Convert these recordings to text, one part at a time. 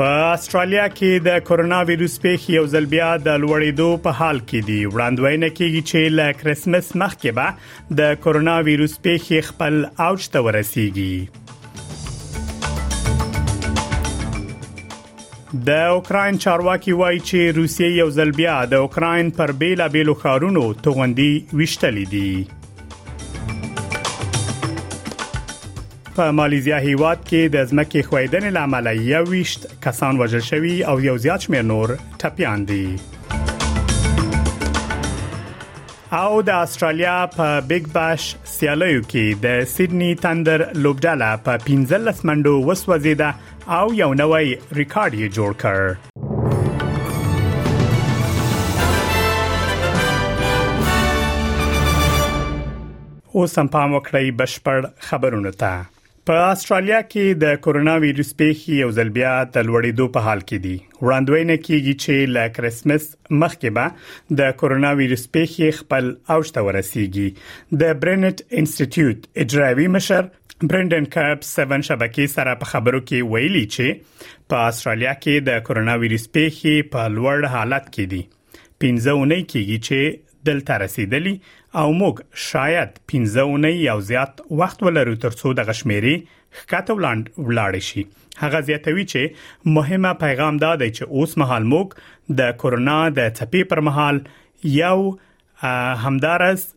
په استرالیا کې د کورونا وایروس پیښې یو ځل بیا د لوړېدو په حال کې دي وړاندوینه کیږي چې له کریسمس مخکې به د کورونا وایروس پیښې خپل اوج ته ورسیږي د اوکرين چارواکي وایي چې روسیه یو ځل بیا د اوکرين پر بیلا بیلو خارونو توغندي وشتلې دي په مالیزیا هیواد کې د ځمکې خویدنې لامل یو ویشت کسان وژل شوي او یو زیات شمیر نور ټپيان دي او د استرالیا په بیګ باش سیالیو کې د سیدنی تندر لوبډله په 15 منډو وسوځیده او یو نوی ریکارډ یې جوړ کړ اوس هم پام وکړئ بشپړ خبرونه ته په استرالیا کې د کورونا وایروس پیښې یو ځل بیا د لوړېدو په حال کې دي وړاندوینه کیږي چې له کریسمس مخکې به د کورونا وایروس پیښې خپل اوج ته ورسیږي د برینټ انسټیټیوټ اجرایوي مشر برندن کارب 7 شبکې سره په خبرو کې ویلي چې په استرالیا کې د کورونا وایروس پیښې په لوړ حالت کې دي پنځه اونۍ کېږي چې دلته رسیدلی او موږ شاید پنځه اونۍ یا زیات وخت ولرو ترڅو د غشمیري خکته ولاند ولاړ شي هغه زیاتوي چې مهمه پیغام دا دی چې اوس مهال موږ د کورونا د چپی پر مهال یو همدارس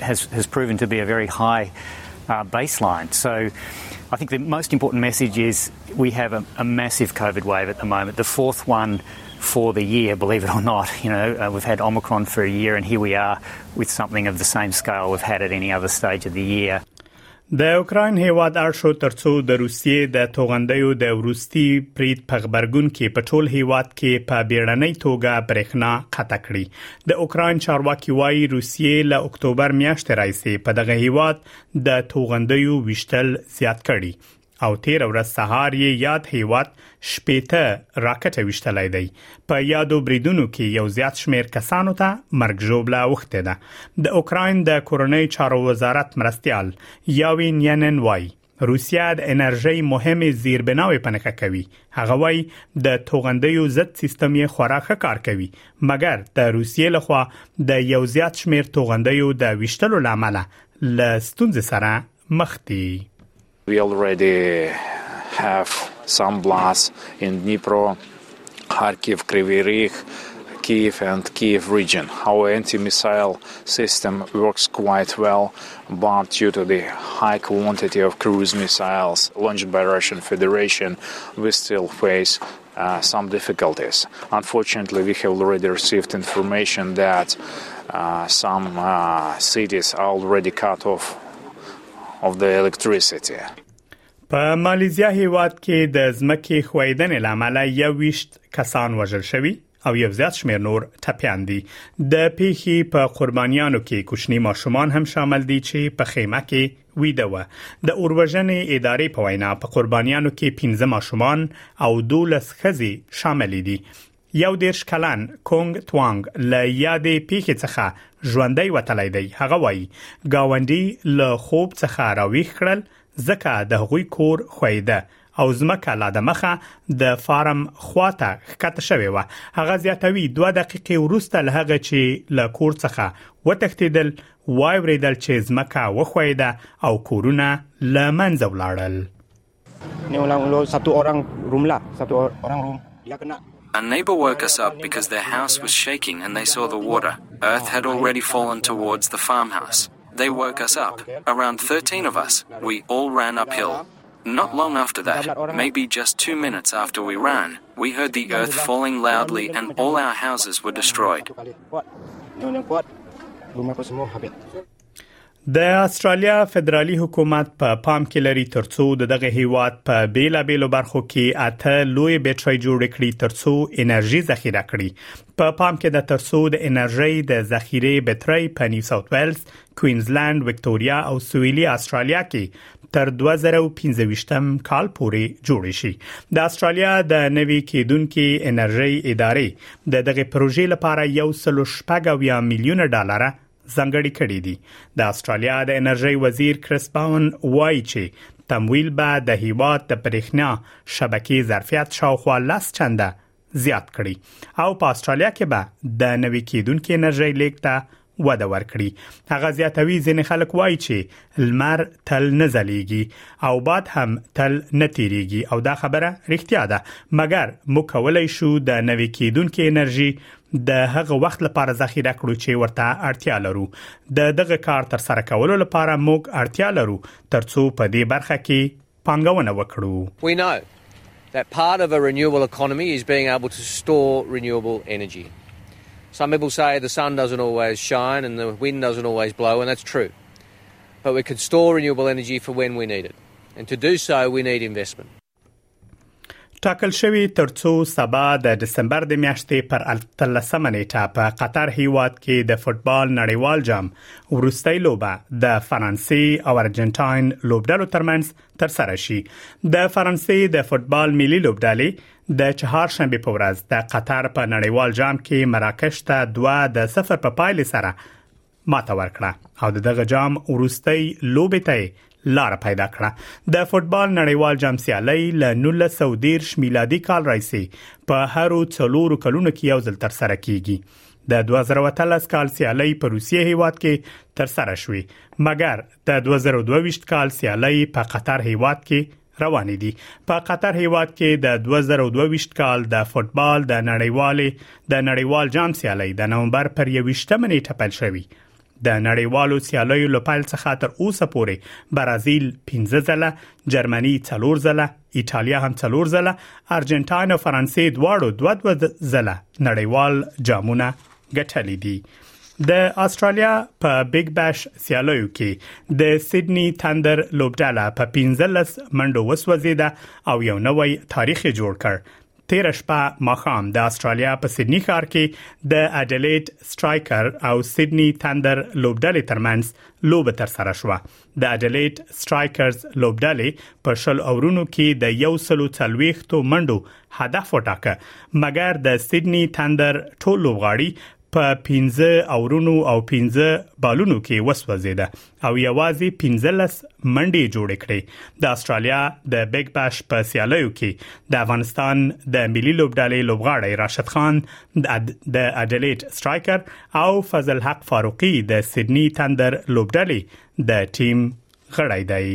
has has proven to be a very high uh, baseline. So. I think the most important message is we have a, a, massive COVID wave at the moment, the fourth one for the year, believe it or not. You know, uh, we've had Omicron for a year, and here we are with something of the same scale we've had at any other stage of the year. د اوکراین هیواد اړ شو ترڅو د روسیې د توغندیو د وروستي پریت په خبرګون کې په ټول هیواد کې په بیړنۍ توګه برېښنا قطع کړي د اوکراین چارواکي وایي روسیې له اکتوبر میاشتې راځي په دغه هیواد د توغندیو وشتل زیات کړي او تیر ورځ سهار یې یاد هیواد شپېته راکټ وشتلای دی په یادو بریدونو کې یو زیات شمیر کسانو ته مرګ ژوبله وخته ده د اوکراین د کورنۍ چارو وزارت مرستيال یاوین ینن وای روسیا د انرژي مهمه زیربناوي پنکه کوي هغه وای د توغندیو ضد سیستم یې خورا ښه کار کوي مګر د روسیې لخوا د یو زیات شمیر توغندیو د وشتلو لامل له ستونزې سره مخ دي We already have some blasts in Dnipro, Kharkiv, Kryvyi Rih, Kiev, and Kiev region. Our anti-missile system works quite well, but due to the high quantity of cruise missiles launched by Russian Federation, we still face uh, some difficulties. Unfortunately, we have already received information that uh, some uh, cities are already cut off of the electricity. په مالیزیا هیواد کې د ځمکې خویدنې لامل یو ویشت کسان وژل شوي او یو زیات شمیر نور ټپیان دي د پیخي په قربانیانو کې کوچني ماشومان هم شامل دي چې په خیمه کې ویده و د اوروژنې ادارې په وینا په قربانیانو کې 15 ماشومان او 12 خزي شامل دي یو دیرش کلن کونګ توانګ له یادې پیښې څخه ژوندۍ وتلی دی هغه وایي گاونډي له خوب څخه راویښ کړل ځکه د هغوی کور خویده او زمکه لا د مخه د فارم خواته ښکته شوې و هغه زیاتوي دوه دقیقې وروسته له هغه چې له کور څخه وتښتیدل وایوریدل چې زمکه وخویده او کورونه لمنځه ولاړل Ni ulang satu orang room lah, satu orang room. Dia kena. A neighbor woke us up because their house was shaking and they saw the water. Earth had already fallen towards the farmhouse. They woke us up, around 13 of us. We all ran uphill. Not long after that, maybe just two minutes after we ran, we heard the earth falling loudly and all our houses were destroyed. د استرالیا فدرالي حکومت په پا پام کې لري ترڅو دغه هیواد په بیلابیلو برخو کې اته لوی بیټرۍ جوړ کړي ترڅو انرژي ذخیره کړي په پا پام کې د ترڅو د انرژي د ذخیره بیټرۍ په نیو ساوث ویلز کوینزلند وکټوريا او سویلي استرالیا کې تر 2015م کال پورې جوړ شي د استرالیا د نوي کېدونکو انرژي ادارې د دغه پروژې لپاره 1.8 میلیون ډالر ځنګړي کړي دي د استرالیا د انرژي وزیر کریس باون وایي چې تمویل به د هیواد د برېښنا شبکې ظرفیت شاوخوا لس چنده زیات کړي او په استرالیا کې به د نوې کېدونکو انرژي لیک ته وده ورکړي هغه زیاتوي ځینې خلک وایي چې لمر تل نه ځلېږي او باد هم تل نه تیریږي او دا خبره رښتیا ده مګر مو کولای شو د نوې کېدونکې انرژي د هغه وخت لپاره ذخیره کړو چې ورته اړتیا لرو د دغه کار تر سره کولو لپاره موږ اړتیا لرو ترڅو په دې برخه کې پانګونه وکړو We know that part of a renewable economy is being able to store renewable energy. Some people say the sun doesn't always shine and the wind doesn't always blow, and that's true. But we could store renewable energy for when we need it. And to do so, we need investment. ټاکل شوی ترڅو سبا د دسمبر د میاشتې پر 13مه نیټه په قطر هیواد کې د فوتبال نړیوال جام ورستۍ لوبه د فرانسې او ارجنټاین لوبډلو ترمنځ تر سره شي د فرانسې د فوتبال ملي لوبډلې د چهار شنبه په ورځ د قطر په نړیوال جام کې مراکش ته 2 د 0 په پایلې سره ماته ورکړه او د دغه جام ورستۍ لوبې ته لار پیدا کړه د فوتبال نړیوال جام سیالي ل 1913 میلادي کال راځي په هرو څلورو کلونو کې یو ځل تر سره کیږي د 2013 کال سیالي په روسیې هیواد کې تر سره شوې مګر د 2022 کال سیالۍ په قطر هیواد کې روانې دي په قطر هیواد کې د 2022 کال د فوتبال د نړیوالې د نړیوال جام سیالۍ د نومبر پر 21 نیټه پیل شوې د نړیوالو سیالیو لپاره څخه تر اوسه پورې برازیل 15 ځله، جرمني 4 ځله، ایتالیا هم څلور ځله ارجنټاین او فرانسې دواړو دوه دوه ځله نړیوال جامونه ګټلې دي د استرالیا په بیگ باش سیالیو کې د سیدنی تندر لوبډاله په 15 منډو وسوځیده او یو نوی تاریخ جوړ کړ تیر شپه مخام د استرالیا په سیدنی ښار کې د اډلیډ سټرایکر او سیدنی تندر لوبډلې ترمنځ لوب تر سره شو د اډلیټ سټرایکرز لوبډلې په شل اورونو کې د یو سلو څلويختو منډو هدف وټاکه مګر د سیدنی تندر ټول لوبغاړي په 15 اورونو او 15 بالونو کې وسوځیده او یوازې 15 منډې جوړ کړې د استرالیا د بیگ باش په سیالیو کې د افغانستان د ملي لوبډلې لوبغاړی راشد خان د اډلیټ سټرایکر او فضل حق فاروقي د سیدنی تندر لوبډلې د ټیم غړی دی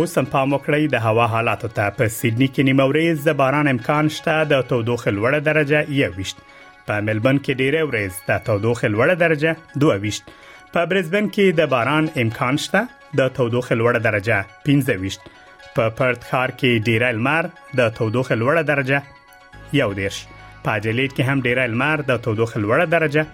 اوس هم پام وکړئ د هوا حالاتو ته په سیدنی کې نیمه ورځ د باران امکان شته د تودوخه لوړه درجه 21 په ملبن کې ډیره ورځ د تودوخه لوړه درجه 22 په برزبن کې د باران امکان شته د تودوخې لوړه درجه 15 په پرت ښار کې ډیره لمر د تودوخې لوړه درجه 11 په اډلیډ کې هم ډیره لمر د تودوخې لوړه درجه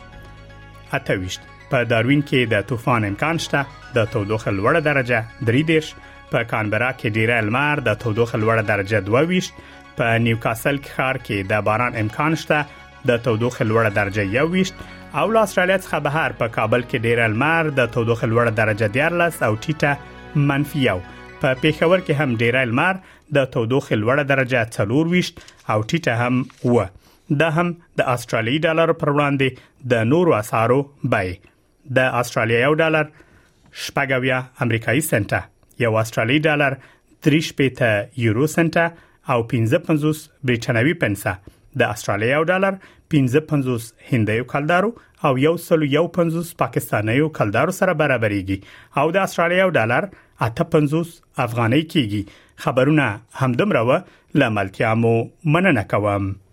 28 په داروین کې د طوفان امکان شته د تودوخې لوړه درجه 33 په کانبرا کې ډیره لمر د تودوخې لوړه درجه 22 په نیوکاسل کې ښار کې د باران امکان شته د تودوخې لوړه درجه 21 او له استرالیا څخه بهر په کابل کې ډیر المر د تودوخې لوړه درجه 14 او ټیټه منفي یو په پیښور کې هم ډیر المر د تودوخې لوړه درجه 24 او ټیټه هم و دا هم د استرالیي ډالر پر وړاندې د نورو اسعارو بای د استرالیا یو ډالر شپږویا امریکایي سنت یو استرالی ډالر دریش پېته یورو سنت او 55 بریټانوي پنس د استرالیا یو ډالر 55 هندیو کلدارو او یو سل یو 50 پاکستانیو کلدارو سره برابرېږي او د استرالیا یو ډالر 58 افغانۍ کېږي خبرونه همدمره و لاملتیا مو مننه کوم